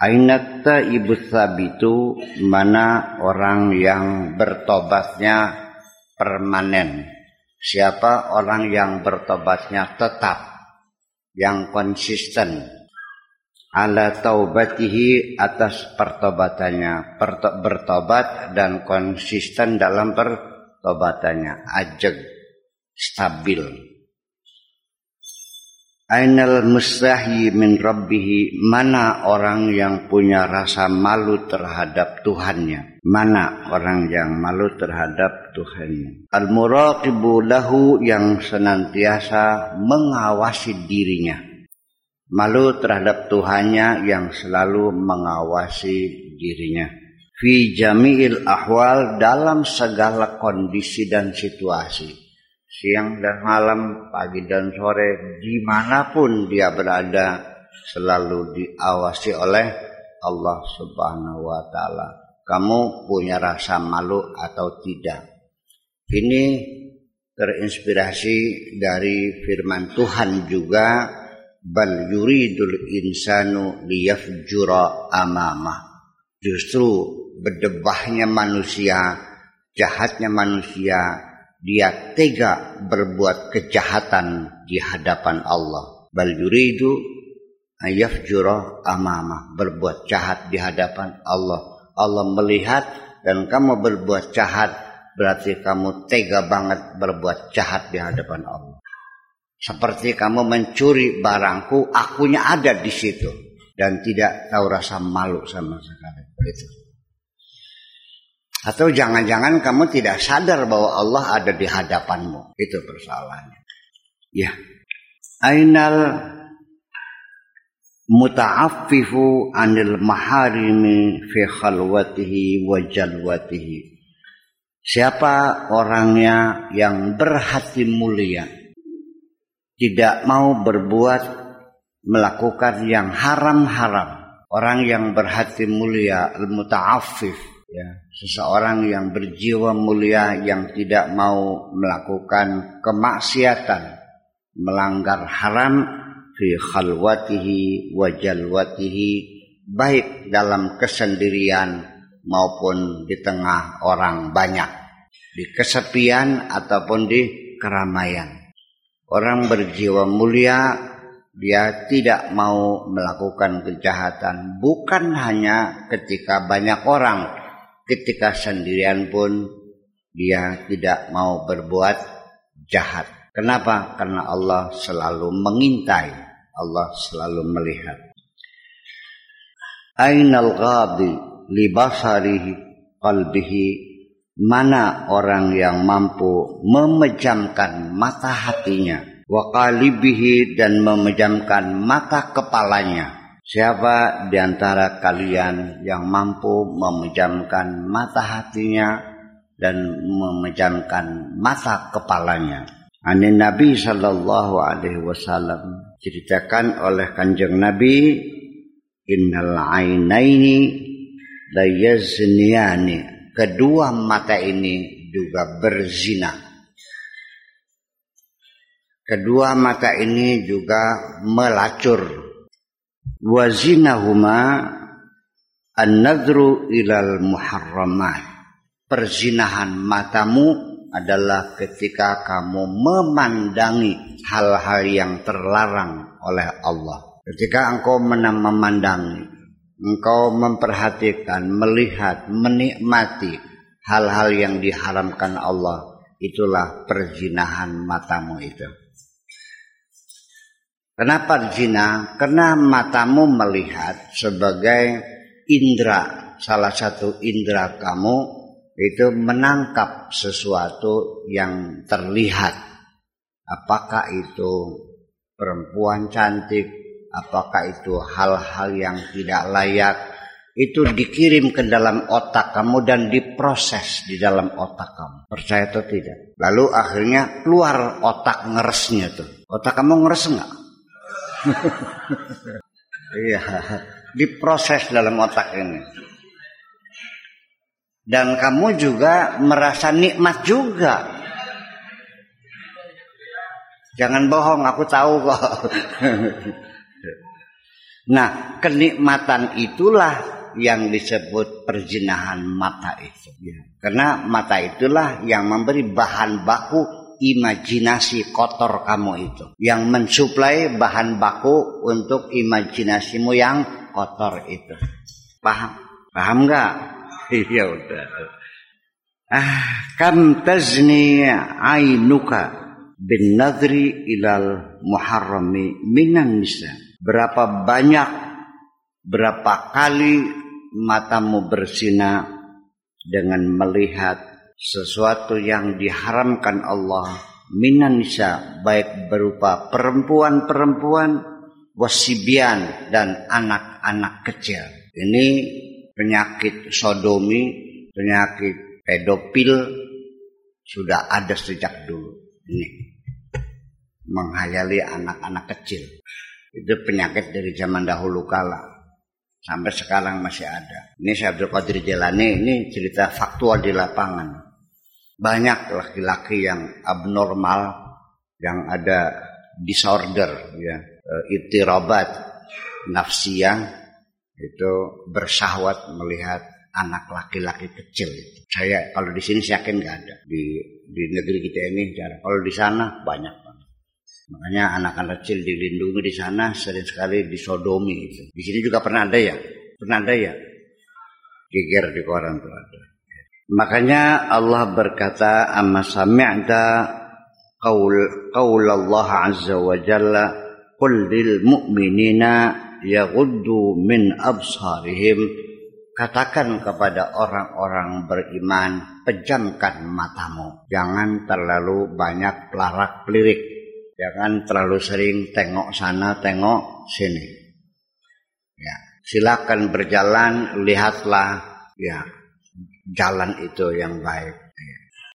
Ainata ibu sabitu mana orang yang bertobatnya permanen. Siapa orang yang bertobatnya tetap, yang konsisten. Ala taubatihi atas pertobatannya, bertobat dan konsisten dalam pertobatannya, ajeg, stabil. Ainal mustahi min rabbihi mana orang yang punya rasa malu terhadap Tuhannya? Mana orang yang malu terhadap Tuhannya? Al muraqibu lahu yang senantiasa mengawasi dirinya. Malu terhadap Tuhannya yang selalu mengawasi dirinya. Fi jami'il ahwal dalam segala kondisi dan situasi siang dan malam, pagi dan sore, di mana pun dia berada, selalu diawasi oleh Allah Subhanahu wa Ta'ala. Kamu punya rasa malu atau tidak? Ini terinspirasi dari firman Tuhan juga, bal yuridul insanu liyafjura amamah. Justru berdebahnya manusia, jahatnya manusia, dia tega berbuat kejahatan di hadapan Allah. Bal yuridu ayafjura amama berbuat jahat di hadapan Allah. Allah melihat dan kamu berbuat jahat berarti kamu tega banget berbuat jahat di hadapan Allah. Seperti kamu mencuri barangku, akunya ada di situ dan tidak tahu rasa malu sama sekali. Gitu. Atau jangan-jangan kamu tidak sadar bahwa Allah ada di hadapanmu. Itu persoalannya. Ya. Ainal muta'affifu anil maharimi fi khalwatihi wa jalwatihi. Siapa orangnya yang berhati mulia tidak mau berbuat melakukan yang haram-haram. Orang yang berhati mulia al-muta'affif ya seseorang yang berjiwa mulia yang tidak mau melakukan kemaksiatan melanggar haram fi khalwatihi wa jalwatihi baik dalam kesendirian maupun di tengah orang banyak di kesepian ataupun di keramaian. Orang berjiwa mulia dia tidak mau melakukan kejahatan bukan hanya ketika banyak orang ketika sendirian pun dia tidak mau berbuat jahat. Kenapa? Karena Allah selalu mengintai, Allah selalu melihat. Ainal ghadi li basarihi qalbihi mana orang yang mampu memejamkan mata hatinya wa dan memejamkan mata kepalanya Siapa di antara kalian yang mampu memejamkan mata hatinya dan memejamkan mata kepalanya? Ani Nabi Shallallahu Alaihi Wasallam ceritakan oleh kanjeng Nabi, Innal ainaini layazniyani. Kedua mata ini juga berzina. Kedua mata ini juga melacur wazinahuma an-nadru ilal muharramat. Perzinahan matamu adalah ketika kamu memandangi hal-hal yang terlarang oleh Allah. Ketika engkau memandangi engkau memperhatikan melihat menikmati hal-hal yang diharamkan Allah itulah perzinahan matamu itu Kenapa zina? Karena matamu melihat sebagai indera, salah satu indera kamu itu menangkap sesuatu yang terlihat. Apakah itu perempuan cantik, apakah itu hal-hal yang tidak layak, itu dikirim ke dalam otak kamu dan diproses di dalam otak kamu. Percaya atau tidak? Lalu akhirnya keluar otak ngeresnya tuh. Otak kamu ngeres nggak? Iya, diproses dalam otak ini. Dan kamu juga merasa nikmat juga. Jangan bohong, aku tahu kok. Nah, kenikmatan itulah yang disebut perjinahan mata itu. Karena mata itulah yang memberi bahan baku imajinasi kotor kamu itu. Yang mensuplai bahan baku untuk imajinasimu yang kotor itu. Paham? Paham nggak? Iya udah. Ah, kam tazni ainuka bin nadri ilal muharrami minan nisa. Berapa banyak berapa kali matamu bersina dengan melihat sesuatu yang diharamkan Allah minan nisa baik berupa perempuan-perempuan wasibian dan anak-anak kecil. Ini penyakit sodomi, penyakit pedofil sudah ada sejak dulu. Ini menghayali anak-anak kecil. Itu penyakit dari zaman dahulu kala. Sampai sekarang masih ada. Ini Syekh Abdul Qadir ini cerita faktual di lapangan. Banyak laki-laki yang abnormal, yang ada disorder, ya, e, itirabat nafsiyah itu bersahwat melihat anak laki-laki kecil Saya kalau di sini saya yakin nggak ada di di negeri kita ini cara. Kalau di sana banyak. Makanya anak-anak kecil dilindungi di sana sering sekali disodomi itu. Di sini juga pernah ada ya, pernah ada ya. Geger di koran tuh ada. Makanya Allah berkata, "Amma sami'ta qaul qaul Allah azza wa jalla qul lil mu'minina yaghuddu min absarihim. Katakan kepada orang-orang beriman pejamkan matamu. Jangan terlalu banyak pelarak pelirik jangan terlalu sering tengok sana tengok sini. Ya silakan berjalan lihatlah. Ya jalan itu yang baik